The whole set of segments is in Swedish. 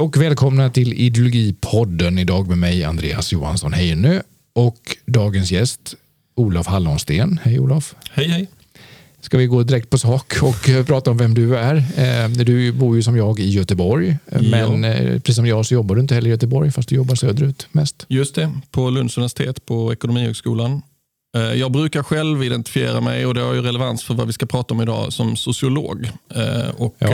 och välkomna till Ideologipodden. Idag med mig Andreas Johansson Heinö och dagens gäst Olof Hallonsten. Hej Olof! Hej hej! Ska vi gå direkt på sak och eh, prata om vem du är? Eh, du bor ju som jag i Göteborg, men ja. Eh, precis som jag så jobbar du inte heller i Göteborg fast du jobbar söderut mest. Just det, på Lunds universitet på Ekonomihögskolan. Jag brukar själv identifiera mig och det har ju relevans för vad vi ska prata om idag som sociolog. Och, ja.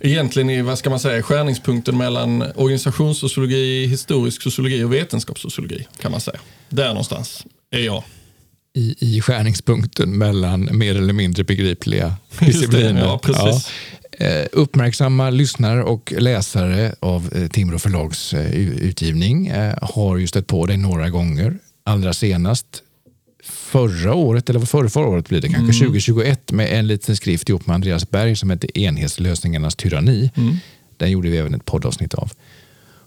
Egentligen i vad ska man säga, skärningspunkten mellan organisationssociologi, historisk sociologi och vetenskapssociologi kan man säga. Där någonstans är jag. I, i skärningspunkten mellan mer eller mindre begripliga discipliner. ja, precis. Ja. Eh, uppmärksamma lyssnare och läsare av eh, Timrå förlags eh, utgivning har ju stött på dig några gånger. Allra senast förra året, eller förra, förra året blir det kanske, mm. 2021 med en liten skrift ihop med Andreas Berg som heter Enhetslösningarnas tyranni. Mm. Den gjorde vi även ett poddavsnitt av.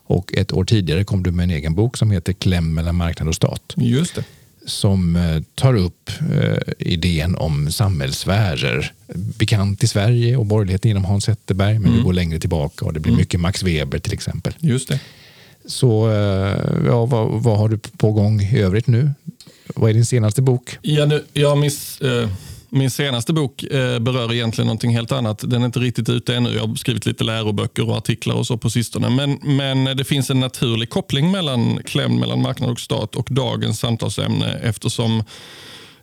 Och ett år tidigare kom du med en egen bok som heter Kläm mellan marknad och stat. Just det. Som eh, tar upp eh, idén om samhällssfärer. Bekant i Sverige och borgerligheten genom Hans Zetterberg, men mm. vi går längre tillbaka och det blir mm. mycket Max Weber till exempel. Just det. Så eh, ja, vad, vad, har du på gång i övrigt nu? Vad är din senaste bok? Ja, nu, jag miss, eh, min senaste bok eh, berör egentligen någonting helt annat. Den är inte riktigt ute ännu. Jag har skrivit lite läroböcker och artiklar och så på sistone. Men, men det finns en naturlig koppling mellan klämd mellan marknad och stat och dagens samtalsämne eftersom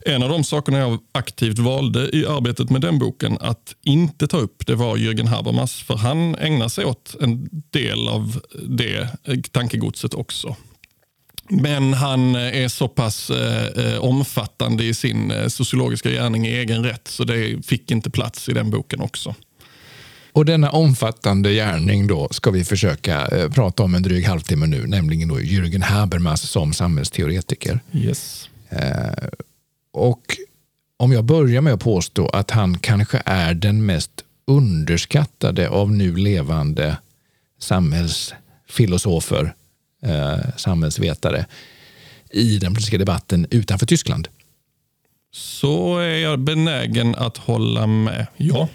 en av de sakerna jag aktivt valde i arbetet med den boken att inte ta upp det var Jürgen Habermas. För han ägnar sig åt en del av det tankegodset också. Men han är så pass eh, omfattande i sin eh, sociologiska gärning i egen rätt så det fick inte plats i den boken också. Och denna omfattande gärning då ska vi försöka eh, prata om en dryg halvtimme nu, nämligen då Jürgen Habermas som samhällsteoretiker. Yes. Eh, och om jag börjar med att påstå att han kanske är den mest underskattade av nu levande samhällsfilosofer eh, samhällsvetare i den politiska debatten utanför Tyskland. Så är jag benägen att hålla med, ja.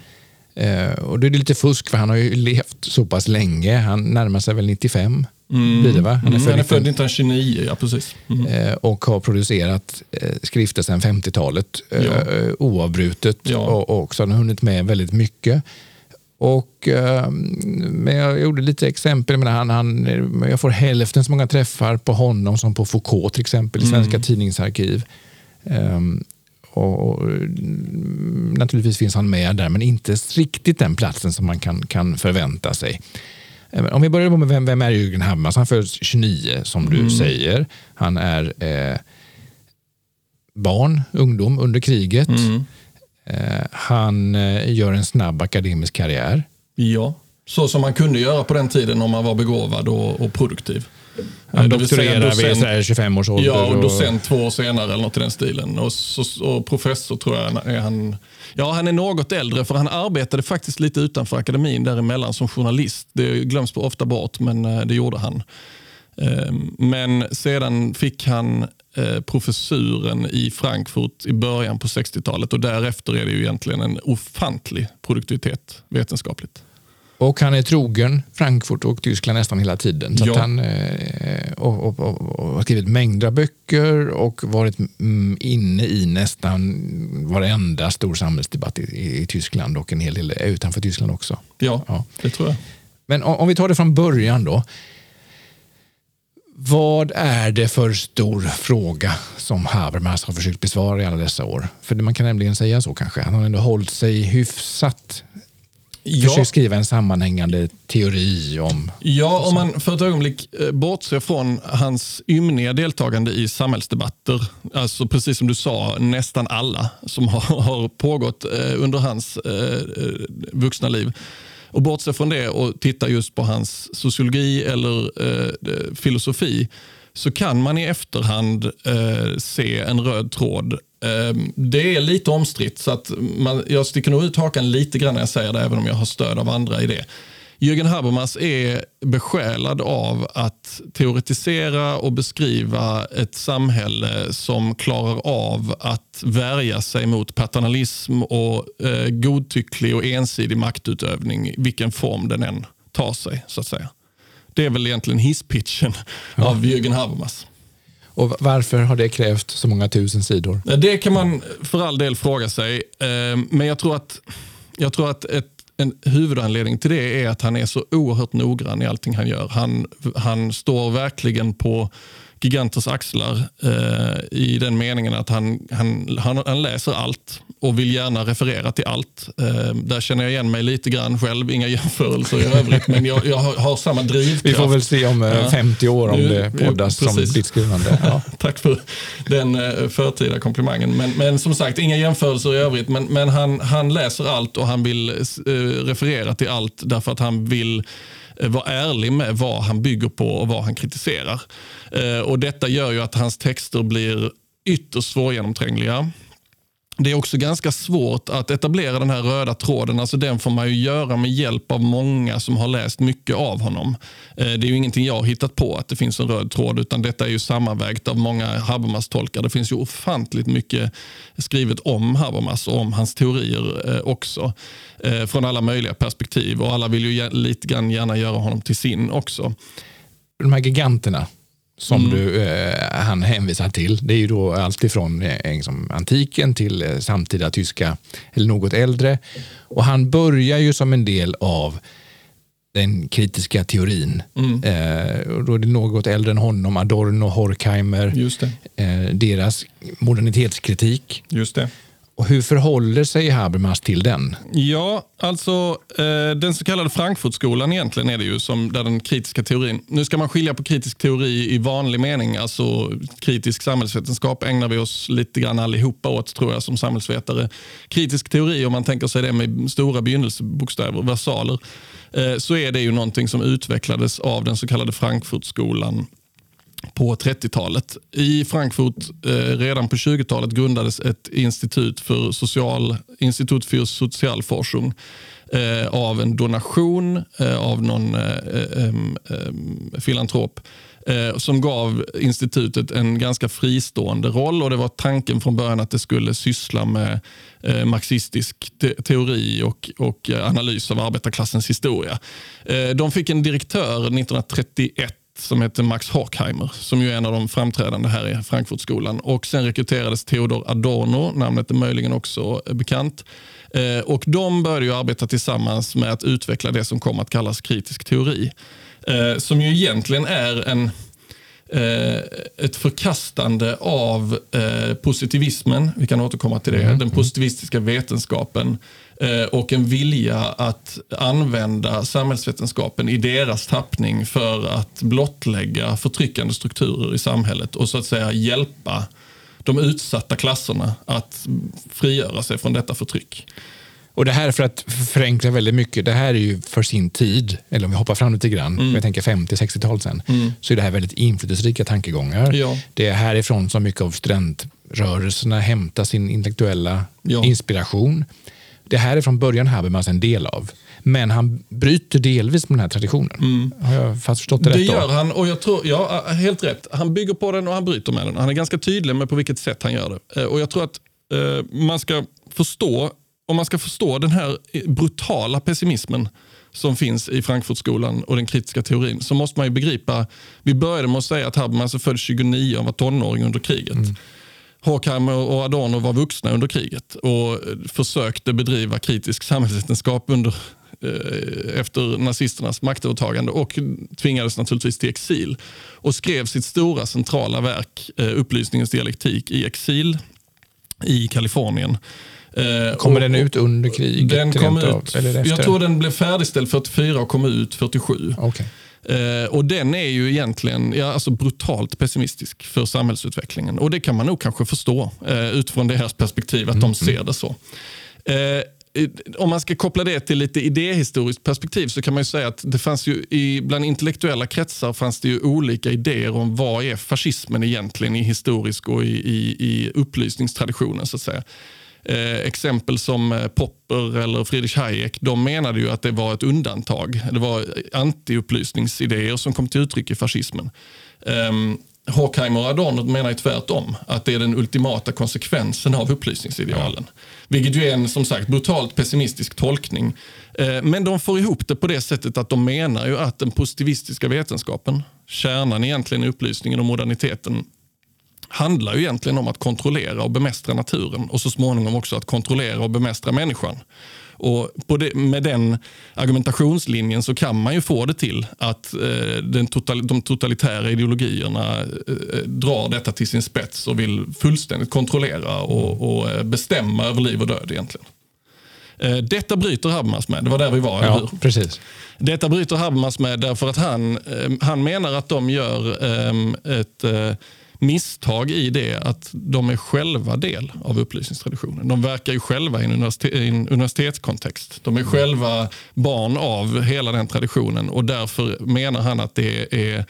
Eh, och det är lite fusk för han har ju levt så pass länge. Han närmar sig väl 95. Mm. Blir det, va? Han är, mm, född, han är född 1929, ja precis. Mm. Eh, och har producerat eh, skrifter sedan 50-talet eh, ja. oavbrutet ja. och också har hunnit med väldigt mycket. Och, eh, men jag gjorde lite exempel. Men han, han, jag får hälften så många träffar på honom som på Foucault till exempel i mm. Svenska mm. tidningsarkiv. Um, och, och, naturligtvis finns han med där, men inte riktigt den platsen som man kan, kan förvänta sig. Om vi börjar med vem, vem är Jürgen Habermas? Han föds 29 som du mm. säger. Han är eh, barn, ungdom under kriget. Mm. Eh, han eh, gör en snabb akademisk karriär. Ja, så som man kunde göra på den tiden om man var begåvad och, och produktiv. Han doktorerar vid 25 års ålder. Ja, och docent två år senare eller något i den stilen. Och, så, och professor tror jag är han. Ja, han är något äldre för han arbetade faktiskt lite utanför akademin däremellan som journalist. Det glöms ofta bort, men eh, det gjorde han. Ehm, men sedan fick han Eh, professuren i Frankfurt i början på 60-talet och därefter är det ju egentligen en ofantlig produktivitet vetenskapligt. Och han är trogen Frankfurt och Tyskland nästan hela tiden. Så ja. han eh, och, och, och, och, har skrivit mängder av böcker och varit mm, inne i nästan varenda stor samhällsdebatt i, i, Tyskland och en hel del utanför Tyskland också. Ja, ja. det tror jag. Men om, om vi tar det från början då. Vad är det för stor fråga som Habermas har försökt besvara i alla dessa år? För man kan nämligen säga så kanske. Han har ändå hållit sig hyfsat ja. försökt skriva en sammanhängande teori om... Ja, om man för ett ögonblick eh, bortser från hans ymniga deltagande i samhällsdebatter, alltså precis som du sa, nästan alla som har, har pågått eh, under hans eh, vuxna liv, och bortse från det och titta just på hans sociologi eller eh, filosofi så kan man i efterhand eh, se en röd tråd. Eh, det är lite omstritt så att man, jag sticker nog ut hakan lite grann när jag säger det även om jag har stöd av andra i det. Jürgen Habermas är besjälad av att teoretisera och beskriva ett samhälle som klarar av att värja sig mot paternalism och eh, godtycklig och ensidig maktutövning, vilken form den än ta sig. så att säga. Det är väl egentligen hisspitchen ja. av Jürgen Habermas. Och varför har det krävt så många tusen sidor? Det kan man för all del fråga sig. Eh, men jag tror att, jag tror att ett, en huvudanledning till det är att han är så oerhört noggrann i allting han gör. Han, han står verkligen på giganters axlar eh, i den meningen att han, han, han, han, läser allt och vill gärna referera till allt. Eh, där känner jag igen mig lite grann själv, inga jämförelser i övrigt, men jag, jag har, har, samma drivkraft. Vi får väl se om eh, 50 år om det poddas som ditt skrivande. Ja. Tack för den eh, förtida komplimangen. Men, men som sagt, inga jämförelser i övrigt, men, men han, han läser allt och han vill eh, referera till allt därför att han vill Eh, vara ärlig med vad han bygger på och vad han kritiserar. Eh, och Detta gör ju att hans texter blir ytterst svårgenomträngliga. Det är också ganska svårt att etablera den här röda tråden. Alltså den får man ju göra med hjälp av många som har läst mycket av honom. Eh, det är ju ingenting jag har hittat på att det finns en röd tråd utan detta är ju sammanvägt av många Habermas-tolkar. Det finns ju ofantligt mycket skrivet om Habermas och om hans teorier eh, också. Eh, från alla möjliga perspektiv och alla vill ju lite grann gärna göra honom till sin också. De här giganterna som mm. du, eh, han hänvisar till. Det är ju då alltifrån eh, liksom, antiken till eh, samtida tyska eller något äldre. Och han börjar ju som en del av den kritiska teorin. Mm. Eh, och då är det något äldre än honom, Adorno, Horkheimer, eh, deras modernitetskritik. Just det. Och hur förhåller sig Habermas till den? Ja, alltså eh, den så kallade Frankfurtskolan egentligen är det ju som där den kritiska teorin. Nu ska man skilja på kritisk teori i vanlig mening, alltså kritisk samhällsvetenskap ägnar vi oss lite grann allihopa åt tror jag som samhällsvetare. Kritisk teori, om man tänker sig det med stora begynnelsebokstäver, versaler, eh, så är det ju någonting som utvecklades av den så kallade Frankfurtskolan på 30-talet. I Frankfurt eh, redan på 20-talet grundades ett institut för social, institut för socialforschung eh, av en donation eh, av någon eh, eh, eh, filantrop som gav institutet en ganska fristående roll och det var tanken från början att det skulle syssla med eh, marxistisk te teori och, och analys av arbetarklassens historia. Eh, de fick en direktör 1931 som heter Max Horkheimer som ju är en av de framträdande här i Frankfurtskolan. Och sen rekryterades Theodor Adorno, namnet är möjligen också bekant. Eh, och De började ju arbeta tillsammans med att utveckla det som kom att kallas kritisk teori. Eh, som ju egentligen är en ett förkastande av positivismen, vi kan återkomma till det, mm. den positivistiska vetenskapen Eh, och en vilja att använda samhällsvetenskapen i deras tappning för att blottlägga förtryckande strukturer i samhället och så att säga hjälpa de utsatta klasserna att frigöra sig från detta förtryck. Och Det här för att förenkla väldigt mycket, det här är ju för sin tid, eller om vi hoppar fram lite grann, mm. jag tänker 50-60-talet sen, mm. så är det här väldigt inflytelserika tankegångar. Ja. Det är härifrån som mycket av studentrörelserna hämtar sin intellektuella ja. inspiration. Det här är från början Habermas en del av. Men han bryter delvis med den här traditionen. Mm. Har jag förstått det, det rätt? Det gör han och jag tror, ja, helt rätt. Han bygger på den och han bryter med den. Han är ganska tydlig med på vilket sätt han gör det. Eh, och Jag tror att eh, man ska förstå, om man ska förstå den här brutala pessimismen som finns i Frankfurtskolan och den kritiska teorin så måste man ju begripa, vi började med att säga att Habermas är född 29 och var tonåring under kriget. Mm. Horkheimer och Adorno var vuxna under kriget och försökte bedriva kritisk samhällsvetenskap under, eh, efter nazisternas maktövertagande och tvingades naturligtvis till exil och skrev sitt stora centrala verk, eh, Upplysningens dialektik, i exil i Kalifornien. Eh, Kommer och, den ut under kriget? Den kom ut, eller jag tror den blev färdigställd 44 och kom ut 47. Okay. Eh, och Den är ju egentligen ja, alltså brutalt pessimistisk för samhällsutvecklingen. Och Det kan man nog kanske förstå eh, utifrån deras perspektiv, att mm. de ser det så. Eh, om man ska koppla det till lite idéhistoriskt perspektiv så kan man säga att det fanns ju i, bland intellektuella kretsar fanns det ju olika idéer om vad är fascismen egentligen i historisk och i, i, i upplysningstraditionen. så att säga. Eh, exempel som eh, Popper eller Friedrich Hayek, de menade ju att det var ett undantag. Det var antiupplysningsidéer som kom till uttryck i fascismen. Um, Horkheimer och Adorno menar ju tvärtom, att det är den ultimata konsekvensen av upplysningsidealen. Ja. Vilket ju är en som sagt brutalt pessimistisk tolkning. Eh, men de får ihop det på det sättet att de menar ju att den positivistiska vetenskapen, kärnan egentligen i upplysningen och moderniteten, handlar ju egentligen om att kontrollera och bemästra naturen och så småningom också att kontrollera och bemästra människan. Och det, med den argumentationslinjen så kan man ju få det till att eh, den total, de totalitära ideologierna eh, drar detta till sin spets och vill fullständigt kontrollera och, och eh, bestämma över liv och död egentligen. Eh, detta bryter Habermas med. Det var där vi var, ja, Precis. Detta bryter Habermas med därför att han, eh, han menar att de gör ehm, ett misstag i det att de är själva del av upplysningstraditionen. De verkar ju själva i en, universitet, i en universitetskontext. De är själva barn av hela den traditionen och därför menar han att det är eh,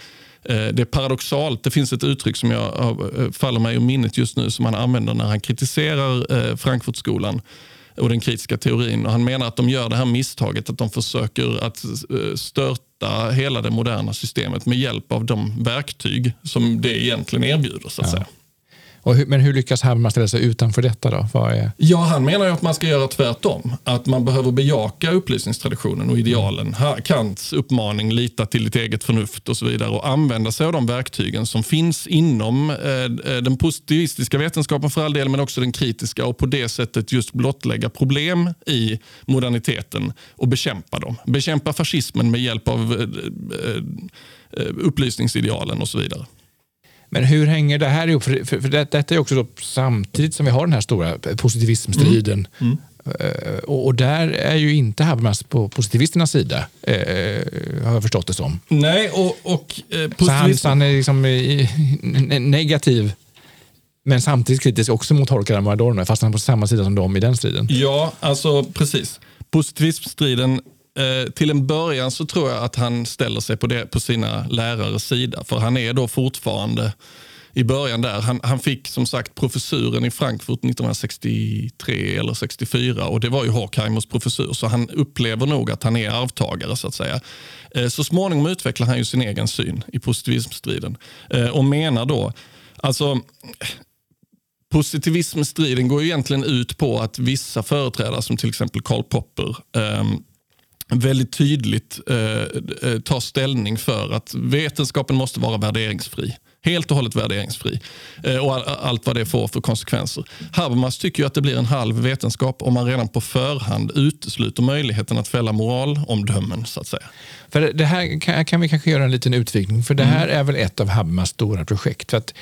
det är paradoxalt. Det finns ett uttryck som jag eh, faller mig i minnet just nu som han använder när han kritiserar eh, Frankfurtskolan och den kritiska teorin. Och han menar att de gör det här misstaget att de försöker att störta hitta hela det moderna systemet med hjälp av de verktyg som det egentligen erbjuder. så att ja. säga. Hur, men hur lyckas Habermas ställa sig utanför detta? då? Vad är... Ja, han menar att man ska göra tvärtom. Att man behöver bejaka upplysningstraditionen och idealen. Kants uppmaning, lita till ditt eget förnuft och så vidare och använda sig av de verktygen som finns inom eh, den positivistiska vetenskapen för all del, men också den kritiska och på det sättet just blottlägga problem i moderniteten och bekämpa dem. Bekämpa fascismen med hjälp av eh, eh, eh upplysningsidealen och så vidare. Men hur hänger det här ihop? För, för, för det, detta är också då, samtidigt som vi har den här stora positivismstriden. Mm. Mm. Och, och, där är ju inte Habermas på positivisternas sida, eh, har jag förstått det som. Nej, och, och eh, så, han, så han är liksom negativ men samtidigt kritisk också mot och Adorno, fast han är på samma sida som dem i den striden. Ja, alltså precis. Positivismstriden Eh, till en början så tror jag att han ställer sig på, det, på sina lärares sida. För han är då fortfarande i början där. Han, han, fick som sagt professuren i Frankfurt 1963 eller 64 och det var ju Horkheimers professur så han upplever nog att han är arvtagare så att säga. Eh, så småningom utvecklar han ju sin egen syn i positivismstriden eh, och menar då, alltså Positivismstriden går egentligen ut på att vissa företrädare som till exempel Karl Popper ehm, väldigt tydligt eh, eh, tar ställning för att vetenskapen måste vara värderingsfri. Helt och hållet värderingsfri. Eh, och all, allt vad det får för konsekvenser. Habermas tycker att det blir en halv vetenskap om man redan på förhand utesluter möjligheten att fälla moralomdömen. så att säga. För Det här kan, kan vi kanske göra en liten utvikning, för det här mm. är väl ett av Habermas stora projekt. För att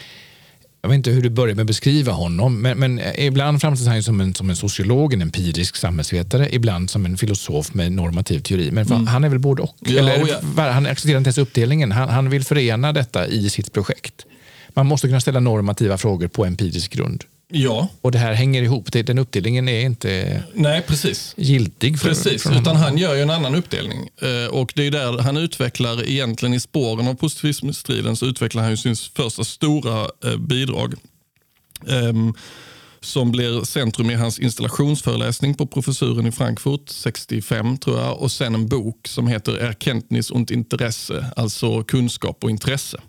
jag vet inte hur du börjar med att beskriva honom, men, men ibland framställs han som en, som en sociolog, en empirisk samhällsvetare, ibland som en filosof med normativ teori. Men mm. han är väl både och? Ja, Eller, ja. Han accepterar inte ens uppdelningen. Han, han vill förena detta i sitt projekt. Man måste kunna ställa normativa frågor på empirisk grund. Ja. Och det här hänger ihop. Den uppdelningen är inte Nej, precis. giltig. För, precis, för utan han gör ju en annan uppdelning. Eh, och det är där han utvecklar, egentligen i spåren av positivismstriden, så utvecklar han ju sin första stora eh, bidrag. Um, som blir centrum i hans installationsföreläsning på professuren i Frankfurt 65 tror jag och sen en bok som heter Erkenntnis und Interesse, alltså kunskap och intresse.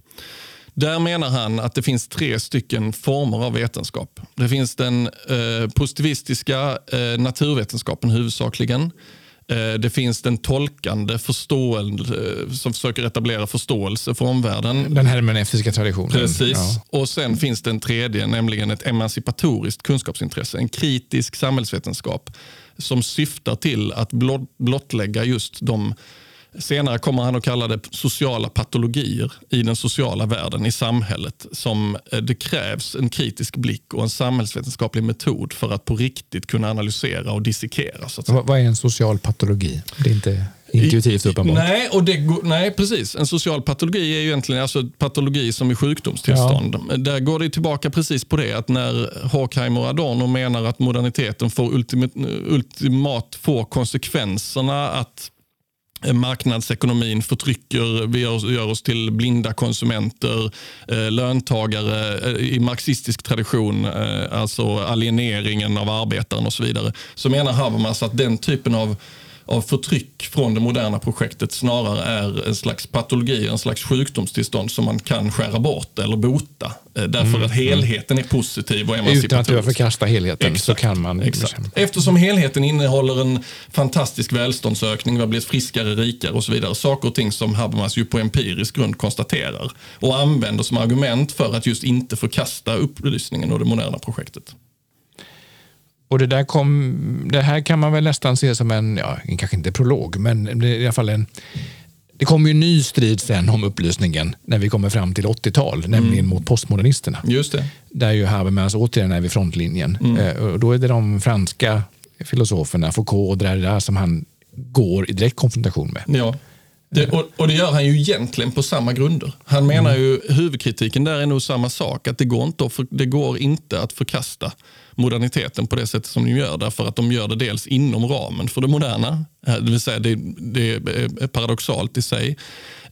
Där menar han att det finns tre stycken former av vetenskap. Det finns den eh, positivistiska eh, naturvetenskapen huvudsakligen. Eh, det finns den tolkande förståelse eh, som försöker etablera förståelse för omvärlden. Den hermeneutiska traditionen. Precis. Ja. Och Sen finns det en tredje, nämligen ett emancipatoriskt kunskapsintresse. En kritisk samhällsvetenskap som syftar till att blottlägga just de Senare kommer han att kalla det sociala patologier i den sociala världen, i samhället. Som eh, Det krävs en kritisk blick och en samhällsvetenskaplig metod för att på riktigt kunna analysera och dissekera. Så vad, är en social patologi? Det är inte intuitivt uppenbart. Nej, och det, nej, precis. En social patologi är ju egentligen alltså patologi som i sjukdomstillstånd. Ja. Där går det tillbaka precis på det att när Horkheimer och Adorno menar att moderniteten får ultimat, ultimat får konsekvenserna att Eh, marknadsekonomin förtrycker, vi gör, oss till blinda konsumenter, eh, löntagare eh, i marxistisk tradition, alltså alieneringen av arbetaren och så vidare. Så menar Habermas att den typen av av förtryck från det moderna projektet snarare är en slags patologi, en slags sjukdomstillstånd som man kan skära bort eller bota. Eh, därför mm. att helheten är positiv och emancipatorisk. Utan att behöva förkasta helheten exakt, så kan man... Exakt. Eftersom helheten innehåller en fantastisk välståndsökning, vi har blivit friskare, rikare och så vidare. Saker och ting som Habermas ju på empirisk grund konstaterar och använder som argument för att just inte förkasta upplysningen och det moderna projektet. Och det, där kom, det här kan man väl nästan se som en, ja, kanske inte prolog, men i alla fall en... Det kommer ju en ny strid sen om upplysningen när vi kommer fram till 80-tal, mm. nämligen mot postmodernisterna. Just det. Där ju Habermas återigen är vid frontlinjen. Mm. Eh, och då är det de franska filosoferna, Foucault och Derrida, som han går i direkt konfrontation med. Ja. Det, och, och, det gör han ju egentligen på samma grunder. Han menar mm. ju, huvudkritiken där är nog samma sak, att det går inte för, det går inte att förkasta moderniteten på det sättet som de gör. Därför att de gör det dels inom ramen för det moderna, eh, det vill säga det, det är paradoxalt i sig.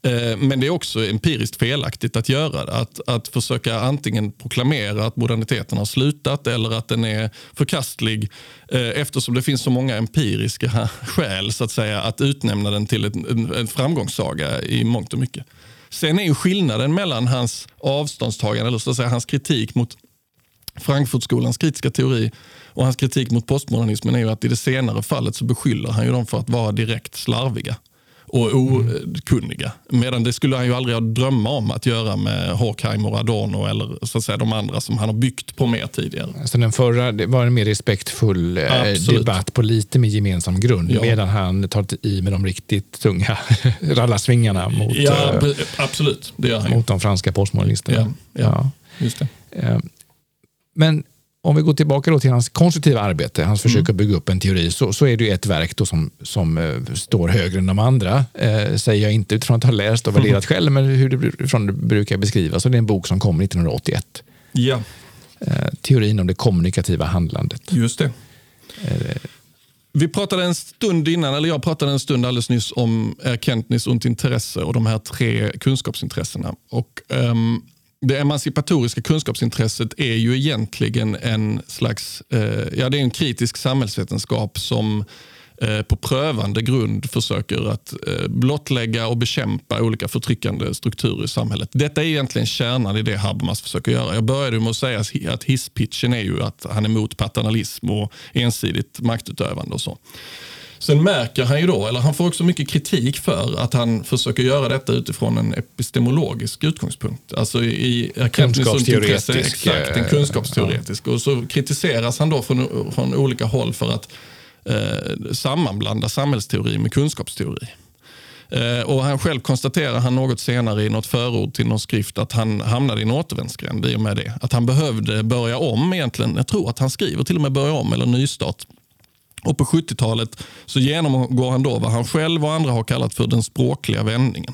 Eh, men det är också empiriskt felaktigt att göra det. Att, att försöka antingen proklamera att moderniteten har slutat eller att den är förkastlig eh, eftersom det finns så många empiriska skäl så att säga att utnämna den till en, en framgångssaga i mångt och mycket. Sen är ju skillnaden mellan hans avståndstagande, eller så att säga hans kritik mot Frankfurtskolans kritiska teori och hans kritik mot postmodernismen är ju att i det senare fallet så beskyller han ju dem för att vara direkt slarviga och okunniga. Medan det skulle han ju aldrig drömma om att göra med Horkheimer Adorno eller så att säga, de andra som han har byggt på mer tidigare. Så den förra det var en mer respektfull eh, Absolut. debatt på lite mer gemensam grund ja. medan han tar i med de riktigt tunga rallarsvingarna mot, ja, eh, absolut. Det gör han mot de franska postmodernisterna. Ja, ja, Just det. Men om vi går tillbaka till hans konstruktiva arbete, hans försök mm. att bygga upp en teori, så, så är det ett verk som, som uh, står högre än de andra. Uh, säger jag inte utifrån att ha läst och värderat mm. själv, men hur det, från det brukar beskrivas. Och det är en bok som kom 1981. Ja. Uh, teorin om det kommunikativa handlandet. Just det. Vi pratade en stund innan, eller jag pratade en stund alldeles nyss om Erkenntnis und Intresse och de här tre kunskapsintressena. Och, um, det emancipatoriska kunskapsintresset är ju egentligen en slags, eh, ja det är en kritisk samhällsvetenskap som eh, på prövande grund försöker att eh, blottlägga och bekämpa olika förtryckande strukturer i samhället. Detta är egentligen kärnan i det Habermas försöker göra. Jag började med att säga att hisspitchen är ju att han är emot paternalism och ensidigt maktutövande och så. Sen märker han ju då, eller han får också mycket kritik för att han försöker göra detta utifrån en epistemologisk utgångspunkt. Alltså i kunskapsteoretisk. Exakt, en eh, kunskapsteoretisk. Och så kritiseras han då från, från olika håll för att eh, sammanblanda samhällsteori med kunskapsteori. Eh, och han själv konstaterar han något senare i något förord till någon skrift att han hamnade i en återvändsgränd i och med det. Att han behövde börja om egentligen. Jag tror att han skriver till och med börja om eller nystart och på 70-talet så genomgår han då vad han själv och andra har kallat för den språkliga vändningen.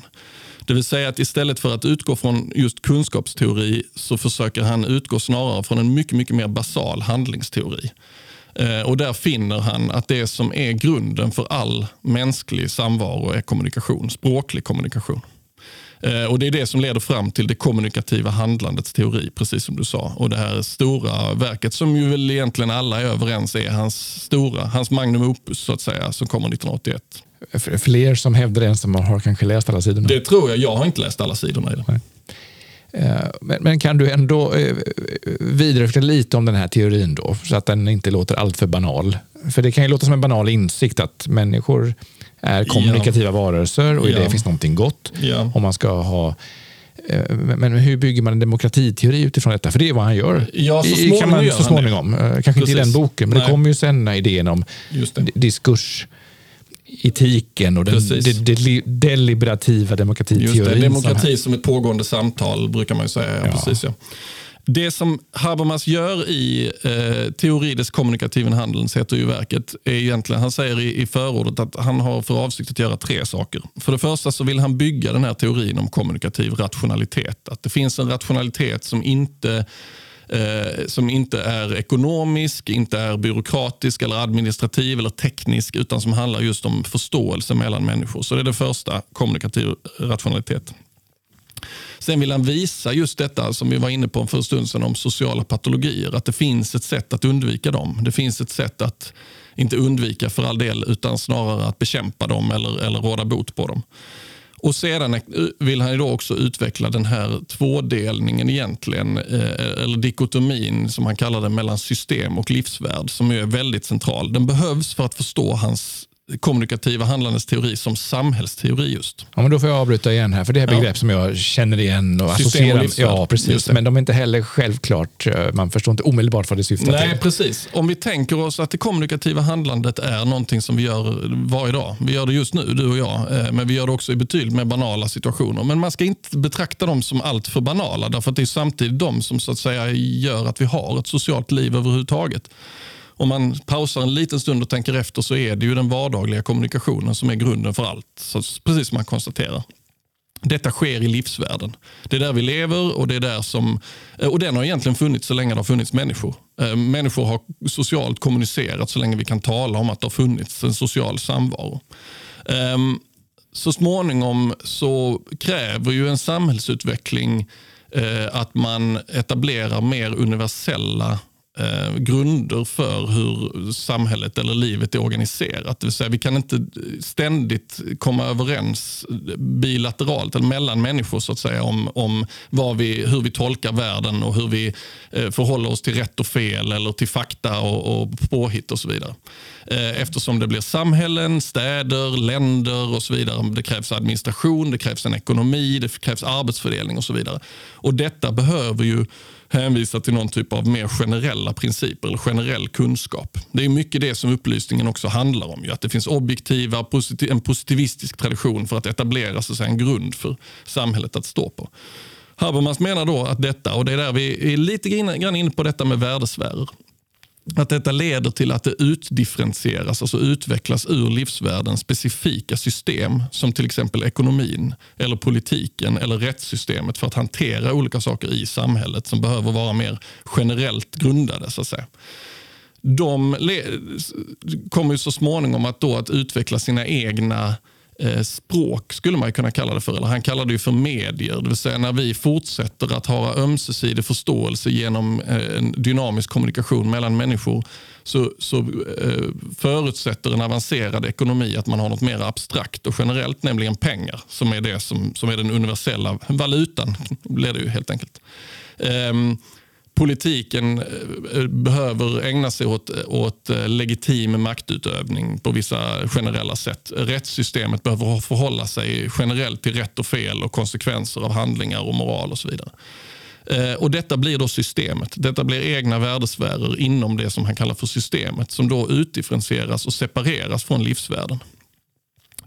Det vill säga att istället för att utgå från just kunskapsteori så försöker han utgå snarare från en mycket, mycket mer basal handlingsteori. Eh, och där finner han att det som är grunden för all mänsklig samvaro är kommunikation, språklig kommunikation. Eh, och Det är det som leder fram till det kommunikativa handlandets teori, precis som du sa. Och Det här stora verket som ju väl egentligen alla är överens är hans stora, hans magnum opus så att säga, som kommer 1981. Fler som hävdar det än som har kanske läst alla sidorna? Det tror jag. Jag har inte läst alla sidorna i det. Eh, men, kan du ändå eh, vidareutveckla lite om den här teorin då, så att den inte låter alltför banal? För det kan ju låta som en banal insikt att människor är kommunikativa ja. varelser och i ja. det finns någonting gott. Ja. Om man ska ha eh, men hur bygger man en demokratiteori utifrån detta? För det är vad han gör. Ja, så småningom. Kan man, så småningom. Kanske Precis. inte i den boken, men Nej. det kommer ju sen idén om diskurs etiken och den de, de, deliberativa demokratiteorin. Just det, demokrati som ett pågående samtal brukar man ju säga. Ja, Precis, ja. Det som Habermas gör i eh, Teori des kommunikativen handelns heter ju verket, är egentligen, han säger i, i förordet att han har för avsikt att göra tre saker. För det första så vill han bygga den här teorin om kommunikativ rationalitet. Att det finns en rationalitet som inte eh, som inte är ekonomisk, inte är byråkratisk, eller administrativ eller teknisk utan som handlar just om förståelse mellan människor. Så det är det första, kommunikativ rationalitet. Sen vill han visa just detta som vi var inne på för en stund sedan om sociala patologier. Att det finns ett sätt att undvika dem. Det finns ett sätt att Inte undvika för all del, utan snarare att bekämpa dem eller, eller råda bot på dem. Och Sedan vill han då också utveckla den här tvådelningen egentligen, eh, eller dikotomin som han kallar det mellan system och livsvärld som är väldigt central. Den behövs för att förstå hans kommunikativa handlandets teori som samhällsteori just. Ja, men då får jag avbryta igen här, för det är begrepp ja. som jag känner igen och associerar. Ja, precis. Men de är inte heller självklart, eh, man förstår inte omedelbart vad det syftar Nej, till. Nej, precis. Om vi tänker oss att det kommunikativa handlandet är någonting som vi gör varje dag. Vi gör det just nu, du och jag, eh, men vi gör det också i betydligt mer banala situationer. Men man ska inte betrakta dem som allt för banala, därför att det är samtidigt de som så att säga gör att vi har ett socialt liv överhuvudtaget om man pausar en liten stund och tänker efter så är det ju den vardagliga kommunikationen som är grunden för allt. Så precis som man konstaterar. Detta sker i livsvärlden. Det är där vi lever och det är där som, eh, och den har egentligen funnits så länge det har funnits människor. Eh, människor har socialt kommunicerat så länge vi kan tala om att det har funnits en social samvaro. Ehm, så småningom så kräver ju en samhällsutveckling eh, att man etablerar mer universella eh, grunder för hur samhället eller livet är organiserat. Det vill säga, vi kan inte ständigt komma överens bilateralt eller mellan människor så att säga om, om vad vi, hur vi tolkar världen och hur vi eh, förhåller oss till rätt och fel eller till fakta och, och påhitt och så vidare. Eh, eftersom det blir samhällen, städer, länder och så vidare. Det krävs administration, det krävs en ekonomi, det krävs arbetsfördelning och så vidare. Och Detta behöver ju hänvisa till någon typ av mer generella principer eller generell kunskap. Det är mycket det som upplysningen också handlar om. Att det finns objektiva, en positivistisk tradition för att etablera så att säga, en grund för samhället att stå på. Habermas menar då att detta, och det är där vi är lite grann inne på detta med värdesfärer att detta leder till att det utdifferentieras, alltså utvecklas ur livsvärldens specifika system som till exempel ekonomin, eller politiken eller rättssystemet för att hantera olika saker i samhället som behöver vara mer generellt grundade. så att säga. De kommer ju så småningom att, då att utveckla sina egna Eh, Eh, språk skulle man kunna kalla det för. Eller han kallar det för medier. Det vill säga när vi fortsätter att ha ömsesidig förståelse genom eh, en dynamisk kommunikation mellan människor så, så eh, förutsätter en avancerad ekonomi att man har något mer abstrakt och generellt, nämligen pengar som är det som, som är den universella valutan. blir det ju helt enkelt. Um, politiken eh, eh, behöver ägna sig åt, åt eh, legitim maktutövning på vissa generella sätt. Rättssystemet behöver förhålla sig generellt till rätt och fel och konsekvenser av handlingar och moral och så vidare. Och Detta blir då systemet. Detta blir egna värdesfärer inom det som han kallar för systemet som då utdifferentieras och separeras från livsvärlden.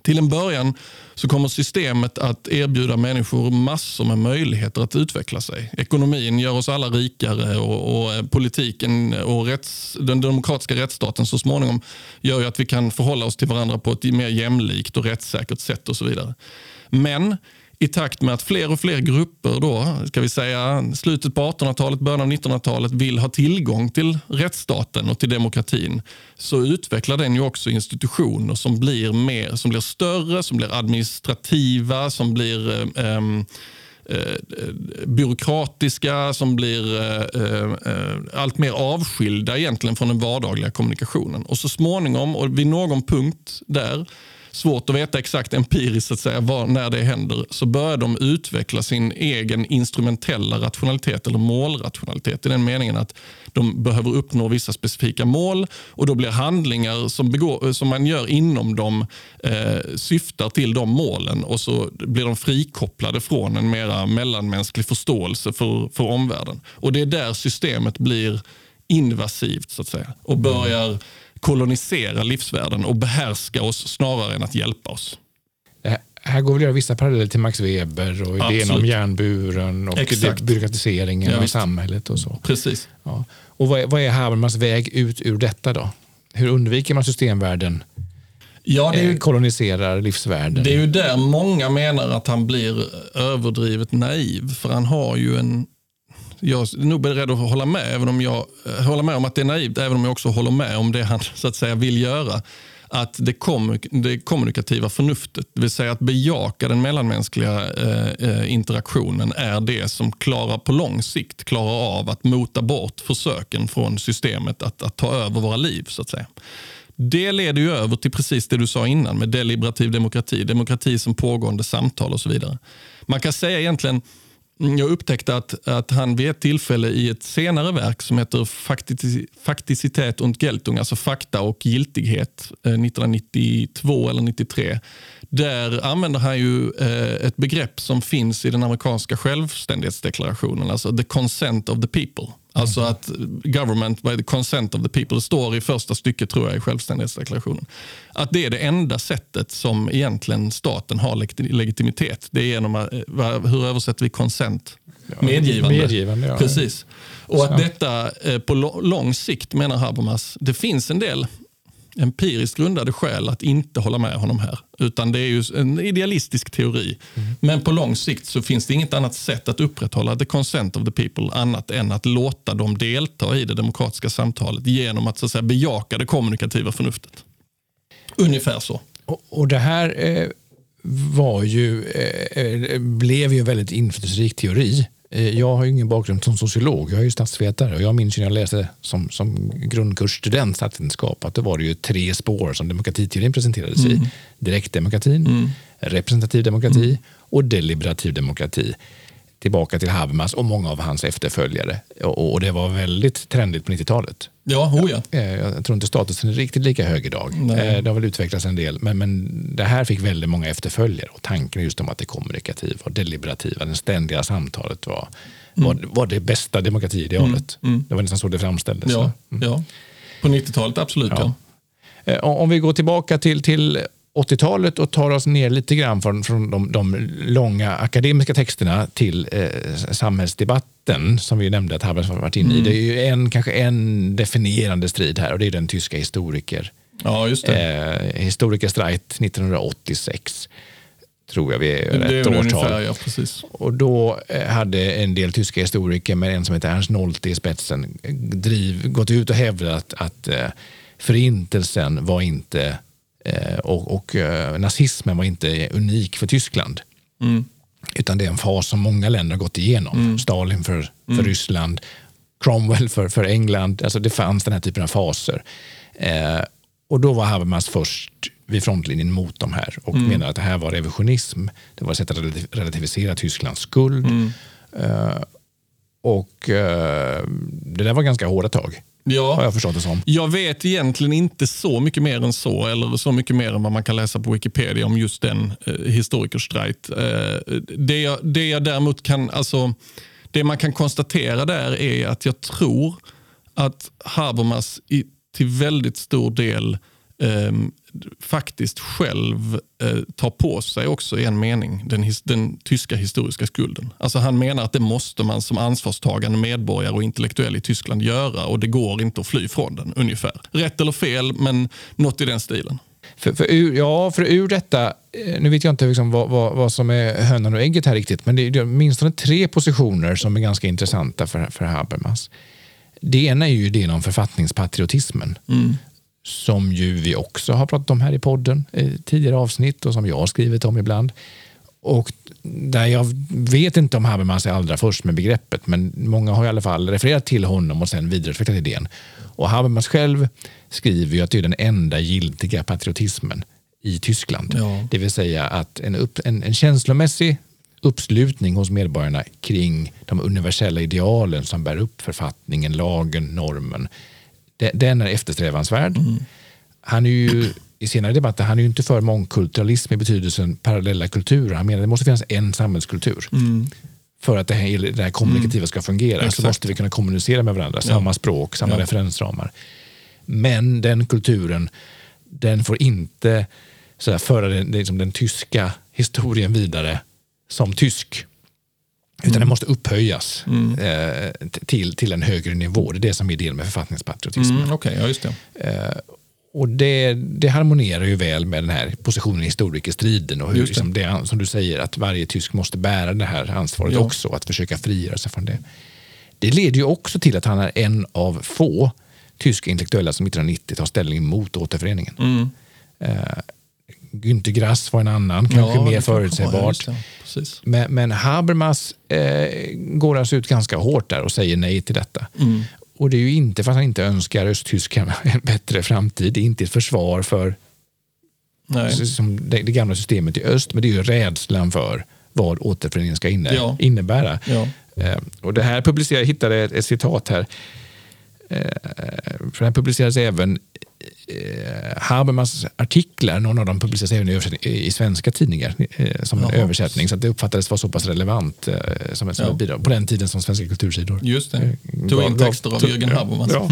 Till en början så kommer systemet att erbjuda människor massor med möjligheter att utveckla sig. Ekonomin gör oss alla rikare och, och eh, politiken och rätts, den demokratiska rättsstaten så småningom gör att vi kan förhålla oss till varandra på ett mer jämlikt och rättssäkert sätt och så vidare. Men i takt med att fler och fler grupper, då, ska vi säga slutet på 1800-talet, början av 1900-talet, vill ha tillgång till rättsstaten och till demokratin, så utvecklar den ju också institutioner som blir, mer, som blir större, som blir administrativa, som blir eh, eh, byråkratiska, som blir eh, eh, allt mer avskilda egentligen från den vardagliga kommunikationen. Och så småningom, och vid någon punkt där, svårt att veta exakt empiriskt att säga var, när det händer, så börjar de utveckla sin egen instrumentella rationalitet eller målrationalitet i den meningen att de behöver uppnå vissa specifika mål och då blir handlingar som, begår, som man gör inom dem eh, syftar till de målen och så blir de frikopplade från en mera mellanmänsklig förståelse för, för omvärlden. Och Det är där systemet blir invasivt så att säga och börjar kolonisera livsvärlden och behärska oss snarare än att hjälpa oss. Här går väl vissa paralleller till Max Weber och idén om järnburen och Exakt. byråkratiseringen ja, av samhället och så. Precis. Ja. Och vad är, vad är Habermas väg ut ur detta då? Hur undviker man systemvärlden? Ja, det är ju, eh, koloniserar livsvärlden. Det är ju där många menar att han blir överdrivet naiv. För han har ju en jag är nog beredd att hålla med, även om jag eh, håller med om att det är naivt, även om jag också håller med om det han så att säga vill göra. Att det, kom, det kommunikativa förnuftet, det vill säga att bejaka den mellanmänskliga eh, eh, interaktionen är det som klarar på lång sikt klarar av att mota bort försöken från systemet att, att ta över våra liv. så att säga. Det leder ju över till precis det du sa innan med deliberativ demokrati, demokrati som pågående samtal och så vidare. Man kan säga egentligen Mm, jag upptäckte att, att han vid ett tillfälle i ett senare verk som heter Fakticitet und Geltung, alltså fakta och giltighet, eh, 1992 eller 93. Där använder han ju eh, ett begrepp som finns i den amerikanska självständighetsdeklarationen, alltså the consent of the people. Alltså mm. att government by the consent of the people, det står i första stycket tror jag i självständighetsdeklarationen. Att det är det enda sättet som egentligen staten har legitimitet. Det är genom, att, eh, hur översätter vi consent? Medgivande. Medgivande ja. Precis. Och att detta eh, på lång sikt menar Habermas, det finns en del empiriskt grundade skäl att inte hålla med honom här. Utan det är ju en idealistisk teori. Mm. Men på lång sikt så finns det inget annat sätt att upprätthålla the consent of the people annat än att låta dem delta i det demokratiska samtalet genom att, så att säga, bejaka det kommunikativa förnuftet. Ungefär så. Och, och det här eh, var ju, eh, eh blev ju en väldigt inflytelserik teori jag har ingen bakgrund som sociolog, jag är ju statsvetare och jag minns när jag läste som, som grundkursstudent statsvetenskap att det var det ju tre spår som demokratiteorin presenterades mm. i. Direktdemokratin, mm. representativ demokrati mm. och deliberativ demokrati tillbaka till Habermas och många av hans efterföljare. Och, och det var väldigt trendigt på 90-talet. Ja, oh ja. Jag, eh, jag tror inte statusen är riktigt lika hög idag. Nej. Eh, det har väl utvecklats en del, men, men det här fick väldigt många efterföljare. Och tanken just om att det kommunikativa och deliberativa, det ständiga samtalet var, mm. var, var, det bästa demokratiidealet. Mm. Mm. Det var nästan så det framställdes. Ja, mm. ja. På 90-talet absolut. Ja. ja. Eh, om vi går tillbaka till, till 80-talet och tar oss ner lite grann från, från de, de långa akademiska texterna till eh, samhällsdebatten som vi nämnde att Habermas varit inne i. Mm. Det är ju en, kanske en definierande strid här och det är den tyska historiker. Ja, just det. Eh, historikerstrejt 1986 tror jag vi är rätt årtal. Ungefär, ja, precis. Och då eh, hade en del tyska historiker med en som heter Ernst Nolte i spetsen driv, gått ut och hävdat att eh, förintelsen var inte och, och eh, nazismen var inte unik för Tyskland. Mm. Utan det är en fas som många länder har gått igenom. Mm. Stalin för, för mm. Ryssland, Cromwell för, för England. Alltså det fanns den här typen av faser. Eh, och då var Habermas först vid frontlinjen mot de här och mm. menade att det här var revisionism. Det var ett sätt att relativisera Tysklands skuld. Mm. Eh, och eh, det där var ganska hårda tag. Ja. Har jag förstått det som. Jag vet egentligen inte så mycket mer än så, eller så mycket mer än vad man kan läsa på Wikipedia om just den eh, historikerstrejt. Eh, det, jag, det jag däremot kan, alltså, det man kan konstatera där är att jag tror att Habermas i, till väldigt stor del eh, faktiskt själv eh, tar på sig också i en mening den, his, den tyska historiska skulden. Alltså han menar att det måste man som ansvarstagande medborgare och intellektuell i Tyskland göra och det går inte att fly från den ungefär. Rätt eller fel, men något i den stilen. För, för ur, ja, för ur detta, eh, nu vet jag inte liksom vad, vad, vad, som är hönan och ägget här riktigt, men det är åtminstone tre positioner som är ganska intressanta för, för Habermas. Det ena är ju idén om författningspatriotismen. Mm som ju vi också har pratat om här i podden i tidigare avsnitt och som jag har skrivit om ibland. Och där jag vet inte om Habermas är allra först med begreppet, men många har i alla fall refererat till honom och sen vidareutvecklat idén. Och Habermas själv skriver ju att det är den enda giltiga patriotismen i Tyskland. Ja. Det vill säga att en, upp, en, en känslomässig uppslutning hos medborgarna kring de universella idealen som bär upp författningen, lagen, normen den är eftersträvansvärd. Mm. Han är ju i senare debatter, han är ju inte för mångkulturalism i betydelsen parallella kulturer. Han menar att det måste finnas en samhällskultur. Mm. För att det här, det här kommunikativa mm. ska fungera Exakt. så måste vi kunna kommunicera med varandra. Samma ja. språk, samma ja. referensramar. Men den kulturen, den får inte så där, föra den, liksom den tyska historien vidare som tysk. Utan mm. det måste upphöjas mm. eh, till, till en högre nivå. Det är det som är idén med författningspatriotismen. Mm, okay, ja, just det. Eh, och det, det, harmonerar ju väl med den här positionen i historikerstriden och hur det. Liksom det, som du säger, att varje tysk måste bära det här ansvaret ja. också, att försöka frigöra sig från det. Det leder ju också till att han är en av få tyska intellektuella som 1990 tar ställning mot återföreningen. Mm. Eh, Günter Grass var en annan, kanske ja, mer förutsägbart. Men, men, Habermas eh, går alltså ut ganska hårt där och säger nej till detta. Mm. och det är ju inte för att han inte önskar Östtyskarna en bättre framtid. Det är inte ett försvar för det, det, gamla systemet i öst, men det är ju rädslan för vad återföreningen ska inne, ja. innebära. Ja. Eh, och det här publicerade, jag hittade ett, ett citat här. Eh, för det här publicerades även eh, Habermas artiklar, någon av dem publiceras även i, i svenska tidningar eh, som Jaha. en översättning, så att det uppfattades vara så pass relevant eh, som, som ja. ett bidrag på den tiden som Svenska kultursidor. Just det, eh, tog in texter av Jürgen Habermas. Ja.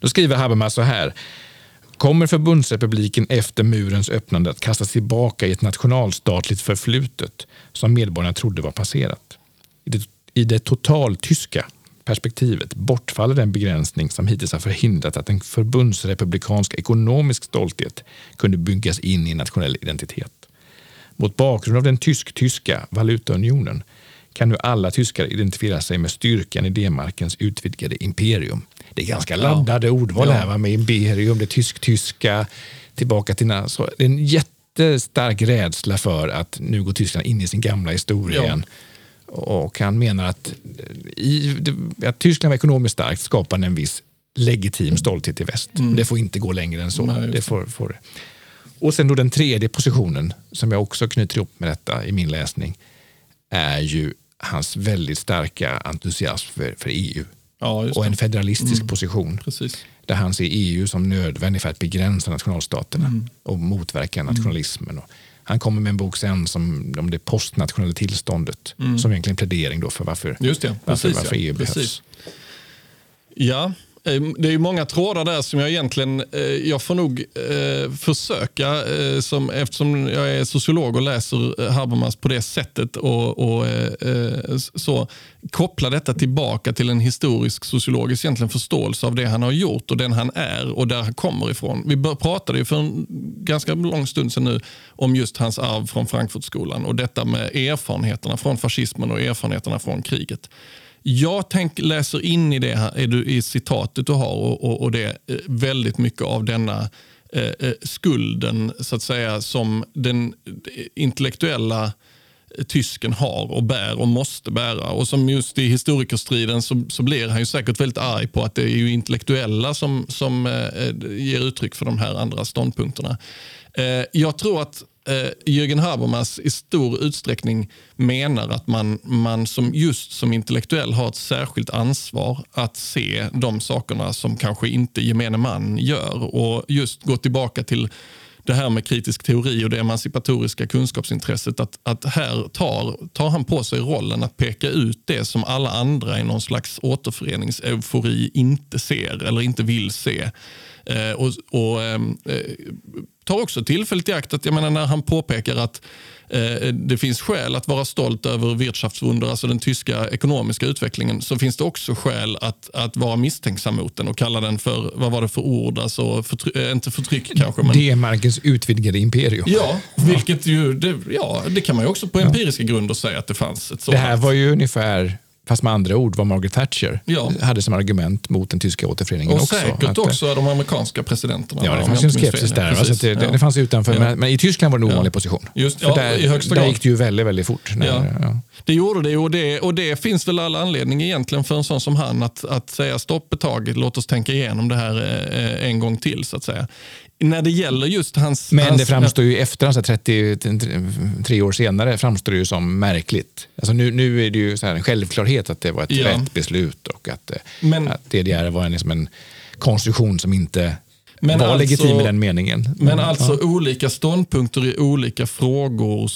Då skriver Habermas så här. Kommer förbundsrepubliken efter murens öppnande att kastas tillbaka i ett nationalstatligt förflutet som medborgarna trodde var passerat? I det, i det totaltyska perspektivet bortfaller den begränsning som hittills har förhindrat att en förbundsrepublikansk ekonomisk stolthet kunde byggas in i nationell identitet. Mot bakgrund av den tysk-tyska valutaunionen kan nu alla tyskar identifiera sig med styrkan i D-markens utvidgade imperium. Det är ganska laddade ja. ordval här va? med imperium, det tysk-tyska, tillbaka till... Så det är en jättestark rädsla för att nu går Tyskland in i sin gamla historia ja. Och han menar att, i, att Tyskland var ekonomiskt starkt skapade en viss legitim stolthet i väst. Mm. Det får inte gå längre än så. Nej, det får, får. Och sen då den tredje positionen, som jag också knyter ihop med detta i min läsning, är ju hans väldigt starka entusiasm för, för EU. Ja, och en federalistisk mm. position. Precis. Där han ser EU som nödvändig för att begränsa nationalstaterna mm. och motverka nationalismen. Och han kommer med en bok sen som, om det postnationella tillståndet mm. som egentligen plädering då för varför, Just det. Precis, varför, EU Precis. behövs. Ja, Ehm, Eh, det är många trådar där som jag egentligen, eh, jag får nog eh, försöka, eh, som, eftersom jag är sociolog och läser eh, Habermas på det sättet, och, och så koppla detta tillbaka till en historisk sociologisk egentligen förståelse av det han har gjort och den han är och där han kommer ifrån. Vi pratade ju för en ganska lång stund sedan nu om just hans arv från Frankfurtskolan och detta med erfarenheterna från fascismen och erfarenheterna från kriget. Jag tänk, läser in i det här, i citatet du har och, och, och det eh, väldigt mycket av denna eh, eh, skulden så att säga som den eh, intellektuella eh, tysken har och bär och måste bära. Och som just i historikerstriden så, så blir han ju säkert väldigt arg på att det är ju intellektuella som, som eh, ger uttryck för de här andra ståndpunkterna. Eh, jag tror att eh, Jürgen Habermas i stor utsträckning menar att man, man som just som intellektuell har ett särskilt ansvar att se de sakerna som kanske inte gemene man gör och just gå tillbaka till det här med kritisk teori och det emancipatoriska kunskapsintresset. Att, att här tar, tar han på sig rollen att peka ut det som alla andra i någon slags återföreningseufori inte ser eller inte vill se. Eh, och, och ehm, eh, tar också tillfället i akt att jag menar, när han påpekar att eh, det finns skäl att vara stolt över Wirtschaftswunder, alltså den tyska ekonomiska utvecklingen, så finns det också skäl att, att vara misstänksam mot den och kalla den för, vad var det för ord, alltså förtry eh, inte förtryck kanske. Men... D-markens utvidgade imperium. Ja, vilket ju, det, ja, det kan man ju också på empiriska grunder säga att det fanns ett sådant. Det här var ju ungefär fast med andra ord vad Margaret Thatcher ja. hade som argument mot den tyska återföreningen och också. Säkert att, också de amerikanska presidenterna. Ja, det fanns en skepsis där. Precis, det, det, det, fanns utanför, ja. men, men, i Tyskland var det en ovanlig position. Just, ja, där, i högsta där gick det ju väldigt, väldigt fort. När, det gjorde det och, det och det finns väl all anledning egentligen för en sån som han att, att säga stopp ett tag, låt oss tänka igenom det här eh, en gång till. så att säga när det gäller just hans... Men hans, det framstår ju efter, alltså 33 år senare, framstår det ju som märkligt. Alltså nu, nu är det ju så en självklarhet att det var ett ja. rätt beslut och att, eh, Men, att DDR var en, liksom en konstruktion som inte men var alltså, legitim i den meningen. Men, men alltså ja. olika ståndpunkter i olika frågor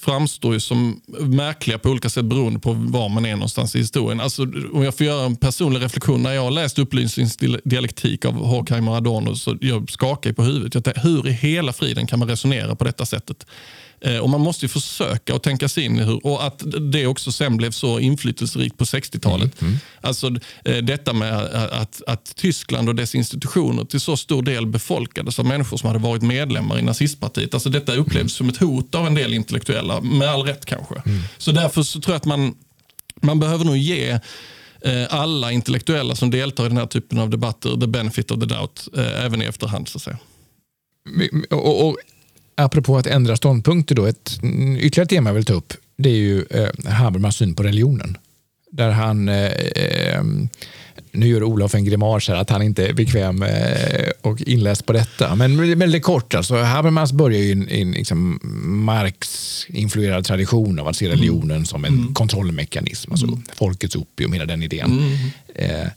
framstår ju som märkliga på olika sätt beroende på var man är någonstans i historien. Alltså, om jag får göra en personlig reflektion. När jag har läst upplysningsdialektik av Horkheimer Adorno så jag skakar på huvudet. Jag tänkte, hur i hela friden kan man resonera på detta sättet? Eh, och Man måste ju försöka att tänka sig in i hur, och att det också sen blev så inflytelserikt på 60-talet. Mm. Mm. Alltså eh, detta med att, att Tyskland och dess institutioner till så stor del befolkades av människor som hade varit medlemmar i nazistpartiet. Alltså detta upplevs mm. som ett hot av en del intellektuella, med all rätt kanske. Mm. Så därför så tror jag att man, man behöver nog ge eh, alla intellektuella som deltar i den här typen av debatter the benefit of the doubt, även i efterhand. Så att säga. Och, och, apropå att ändra ståndpunkter, då, ett ytterligare tema jag vill ta upp det är ju eh, Habermas syn på religionen. där han eh, eh, nu gör Olof en grimas här att han inte är bekväm eh, och inläst på detta. Men väldigt kort, alltså, Habermas börjar ju i en liksom Marx-influerad tradition av att se religionen mm. som en mm. kontrollmekanism, alltså mm. folkets opium, hela den idén. Mm.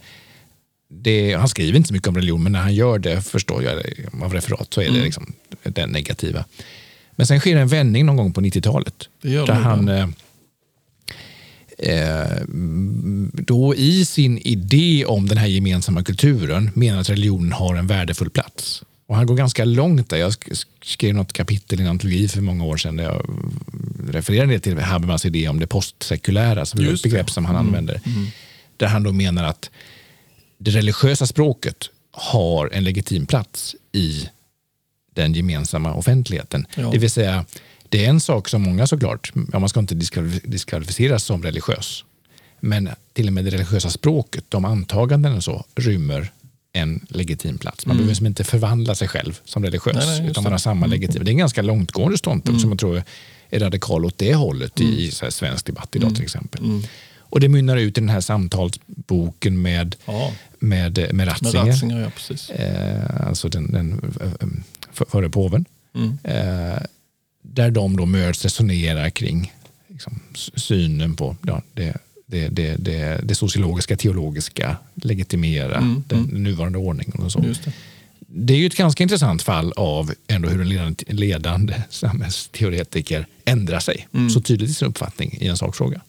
Det, han skriver inte så mycket om religion, men när han gör det, förstår jag av referat, så är det mm. liksom den negativa. Men sen sker en vändning någon gång på 90-talet. Där han... Eh, Eh, då i sin idé om den här gemensamma kulturen menar att religionen har en värdefull plats. Och han går ganska långt där. Jag skrev något kapitel i en antologi för många år sedan där jag refererade till Habermas idé om det postsekulära, som är ett begrepp som han mm. använder. Mm. Där han då menar att det religiösa språket har en legitim plats i den gemensamma offentligheten. Ja. Det vill säga, det är en sak som många såklart, ja, man ska inte diskvalificeras som religiös. Men till och med det religiösa språket, de antaganden och så, rymmer en legitim plats. Man mm. behöver inte förvandla sig själv som religiös, nej, nej, utan man har samma mm. legitim. Det är en ganska långtgående ståndpunkt mm. som jag tror är radikal åt det hållet mm. i så svensk debatt idag mm. till exempel. Mm. Och det mynnar ut i den här samtalsboken med, ja. med, med Ratzinger. Med Ratzinger ja, precis. Eh, alltså den, den eh, före påven. Eh, där de då möts resonerar kring liksom, synen på ja, det, det, det, det, det sociologiska, teologiska, legitimera mm, den mm. nuvarande ordningen. Och så. Det. det. är ju ett ganska intressant fall av ändå hur en ledande, ledande samhällsteoretiker ändrar sig mm. så tydligt i sin uppfattning i en sakfråga.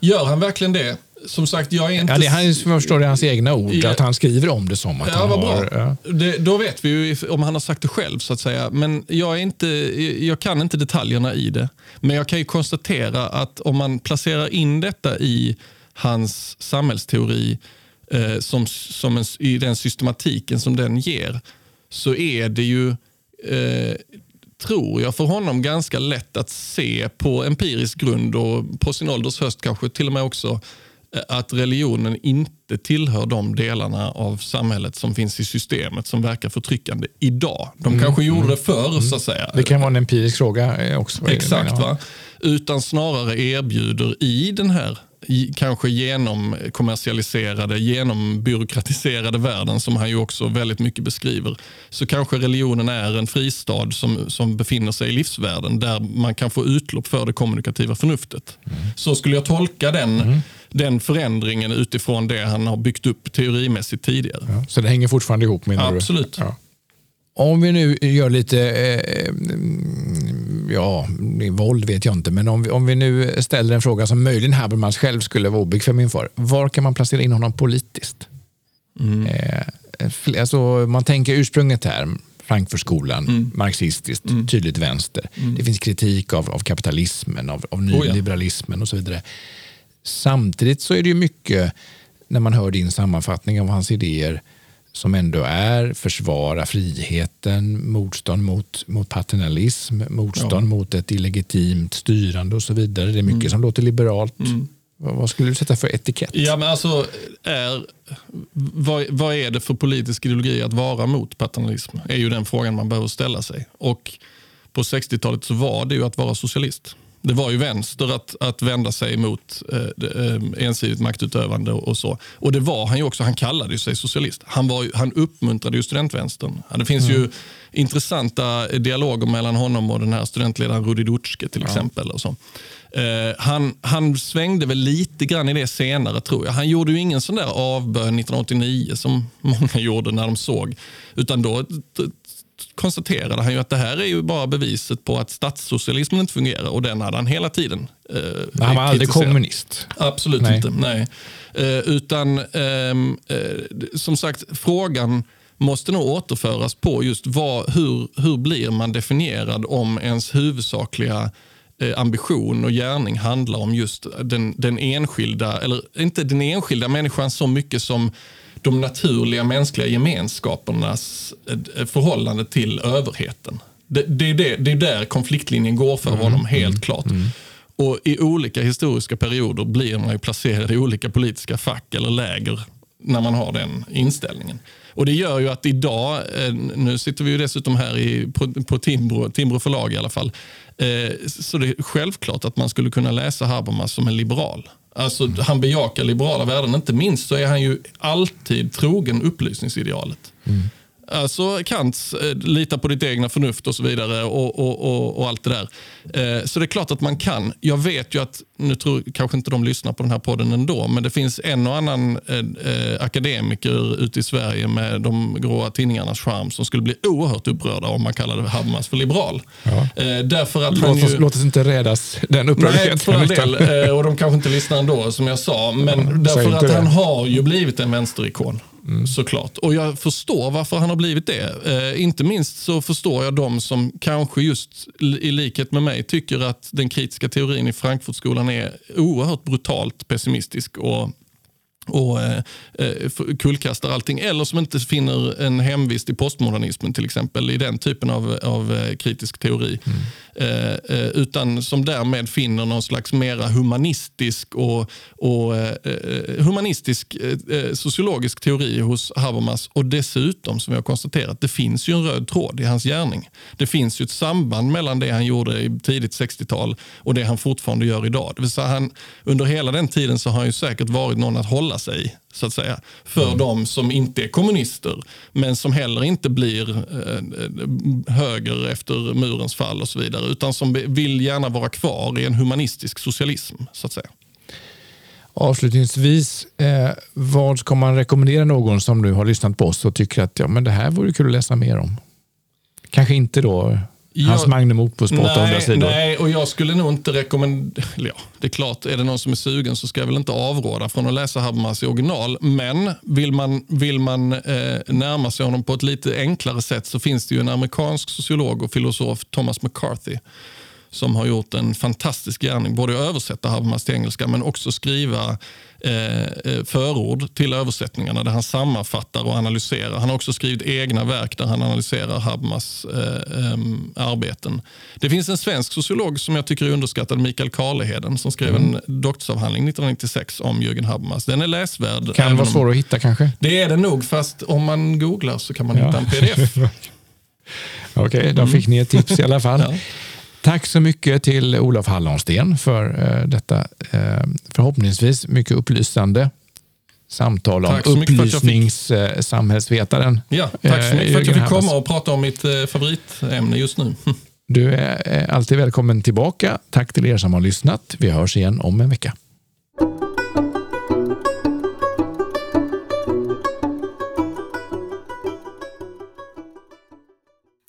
Gör han verkligen det? som sagt, jag är inte... Ja, det han, förstår det hans egna ord, ja. att han skriver om det som att ja, han har... Ja. Det, då vet vi ju om han har sagt det själv, så att säga. Men jag, är inte, jag kan inte detaljerna i det. Men jag kan ju konstatera att om man placerar in detta i hans samhällsteori eh, som, som en, i den systematiken som den ger, så är det ju eh, tror jag, för honom ganska lätt att se på empirisk grund och på sin ålders höst kanske till och med också att religionen inte tillhör de delarna av samhället som finns i systemet som verkar förtryckande idag. De mm. kanske gjorde det förr, mm. så att säga. Det kan vara en empirisk fråga eh, också. Exakt. va? Utan snarare erbjuder i den här kanske genomkommersialiserade, genombyråkratiserade världen som han ju också väldigt mycket beskriver, så kanske religionen är en fristad som, som befinner sig i livsvärlden där man kan få utlopp för det kommunikativa förnuftet. Mm. Så skulle jag tolka den mm den förändringen utifrån det han har byggt upp teorimässigt tidigare. Ja, så det hänger fortfarande ihop menar Absolut. du? Ja. Om vi nu gör lite, eh, ja, våld vet jag inte, men om vi, om vi nu ställer en fråga som möjligen Habermas själv skulle vara obekväm inför. Var kan man placera in honom politiskt? Mm. Eh, alltså, man tänker ursprunget här, Frankfurtskolan, mm. marxistiskt, mm. tydligt vänster. Mm. Det finns kritik av, av kapitalismen, av, av nyliberalismen oh ja. och så vidare. Samtidigt så är det ju mycket, när man hör din sammanfattning av hans idéer, som ändå är försvara friheten, motstånd mot, mot paternalism, motstånd ja. mot ett illegitimt styrande och så vidare. Det är mycket mm. som låter liberalt. Mm. Vad skulle du sätta för etikett? Ja, men alltså, är, vad, vad är det för politisk ideologi att vara mot paternalism? är ju den frågan man behöver ställa sig. Och På 60-talet så var det ju att vara socialist. Det var ju vänster att, att vända sig mot eh, eh, ensidigt maktutövande och så. Och det var han ju också. Han kallade sig socialist. Han, var, han uppmuntrade ju studentvänstern. Det finns mm. ju intressanta dialoger mellan honom och den här studentledaren Rudi Dutschke till ja. exempel. Och så. Eh, han, han svängde väl lite grann i det senare tror jag. Han gjorde ju ingen sån där avbön 1989 som många gjorde när de såg. Utan då konstaterade han ju att det här är ju bara beviset på att statssocialismen inte fungerar och den hade han hela tiden eh, Han var aldrig kommunist. Absolut nej. inte. Nej. Eh, utan ehm, eh, som sagt, frågan måste nog återföras på just vad, hur, hur blir man definierad om ens huvudsakliga eh, ambition och gärning handlar om just den, den enskilda, eller inte den enskilda människan så mycket som de naturliga mänskliga gemenskapernas eh, förhållande till överheten. Det, det, är, det, det är där konfliktlinjen går för mm. honom, helt mm. klart. Mm. Och I olika historiska perioder blir man ju placerad i olika politiska fack eller läger när man har den inställningen. Och Det gör ju att idag, eh, nu sitter vi ju dessutom här i, på, på Timbro, Timbro förlag i alla fall, eh, så det är självklart att man skulle kunna läsa Habermas som en liberal. Alltså, han bejakar liberala värden. Inte minst så är han ju alltid trogen upplysningsidealet. Mm. Alltså Kants eh, lita på ditt egna förnuft och så vidare och, och, och, och allt det där. Eh, så det är klart att man kan. Jag vet ju att, nu tror kanske inte de lyssnar på den här podden ändå, men det finns en och annan eh, akademiker ute i Sverige med de gråa tidningarnas charm som skulle bli oerhört upprörda om man kallade Habermas för liberal. Ja. Eh, därför att låt, oss, ju... låt oss inte rädas den upprördheten. Nej, för all del. Och de kanske inte lyssnar ändå, som jag sa. Men ja, därför att han har ju blivit en vänsterikon. Mm. Såklart. Och jag förstår varför han har blivit det. Eh, inte minst så förstår jag de som kanske just i likhet med mig tycker att den kritiska teorin i Frankfurtskolan är oerhört brutalt pessimistisk och och eh, eh kullkastar allting. Eller som inte finner en hemvist i postmodernismen till exempel, i den typen av, av eh, kritisk teori. Mm. Eh, eh, utan som därmed finner någon slags mera humanistisk och, och eh, eh humanistisk sociologisk teori hos Habermas. Och dessutom, som vi har konstaterat, det finns ju en röd tråd i hans gärning. Det finns ju ett samband mellan det han gjorde i tidigt 60-tal och det han fortfarande gör idag. Det vill säga han, under hela den tiden så har han ju säkert varit någon att hålla sig i så att säga, för mm. de som inte är kommunister, men som heller inte blir eh, höger efter murens fall och så vidare, utan som vill gärna vara kvar i en humanistisk socialism. så att säga. Avslutningsvis, eh, vad ska man rekommendera någon som nu har lyssnat på oss och tycker att ja, men det här vore kul att läsa mer om? Kanske inte då Hans jag, Magnum Opus på 800 sidor. Nej, och jag skulle nog inte rekommendera... Ja, det är klart, är det någon som är sugen så ska jag väl inte avråda från att läsa Habermas i original. Men vill man, vill man eh, närma sig honom på ett lite enklare sätt så finns det ju en amerikansk sociolog och filosof, Thomas McCarthy, som har gjort en fantastisk gärning. Både att översätta Habermas till engelska men också skriva Eh, eh, förord till översättningarna där han sammanfattar och analyserar. Han har också skrivit egna verk där han analyserar Habermas eh, arbeten. Det finns en svensk sociolog som jag tycker är underskattad, Mikael Karleheden, som skrev mm. en doktorsavhandling 1996 om Jürgen Habermas. Den är läsvärd. Kan vara svår att hitta kanske? Det är det nog, fast om man googlar så kan man ja. hitta en pdf. Okej, okay, då fick ni ett tips i alla fall. ja. Tack så mycket till Olof Hallonsten för uh, detta uh, förhoppningsvis mycket upplysande samtal om upplysningssamhällsvetaren. Ja, tack så mycket för att jag fick komma och prata om mitt favoritämne just nu. Du är alltid välkommen tillbaka. Tack till er som har lyssnat. Vi hörs igen om en vecka.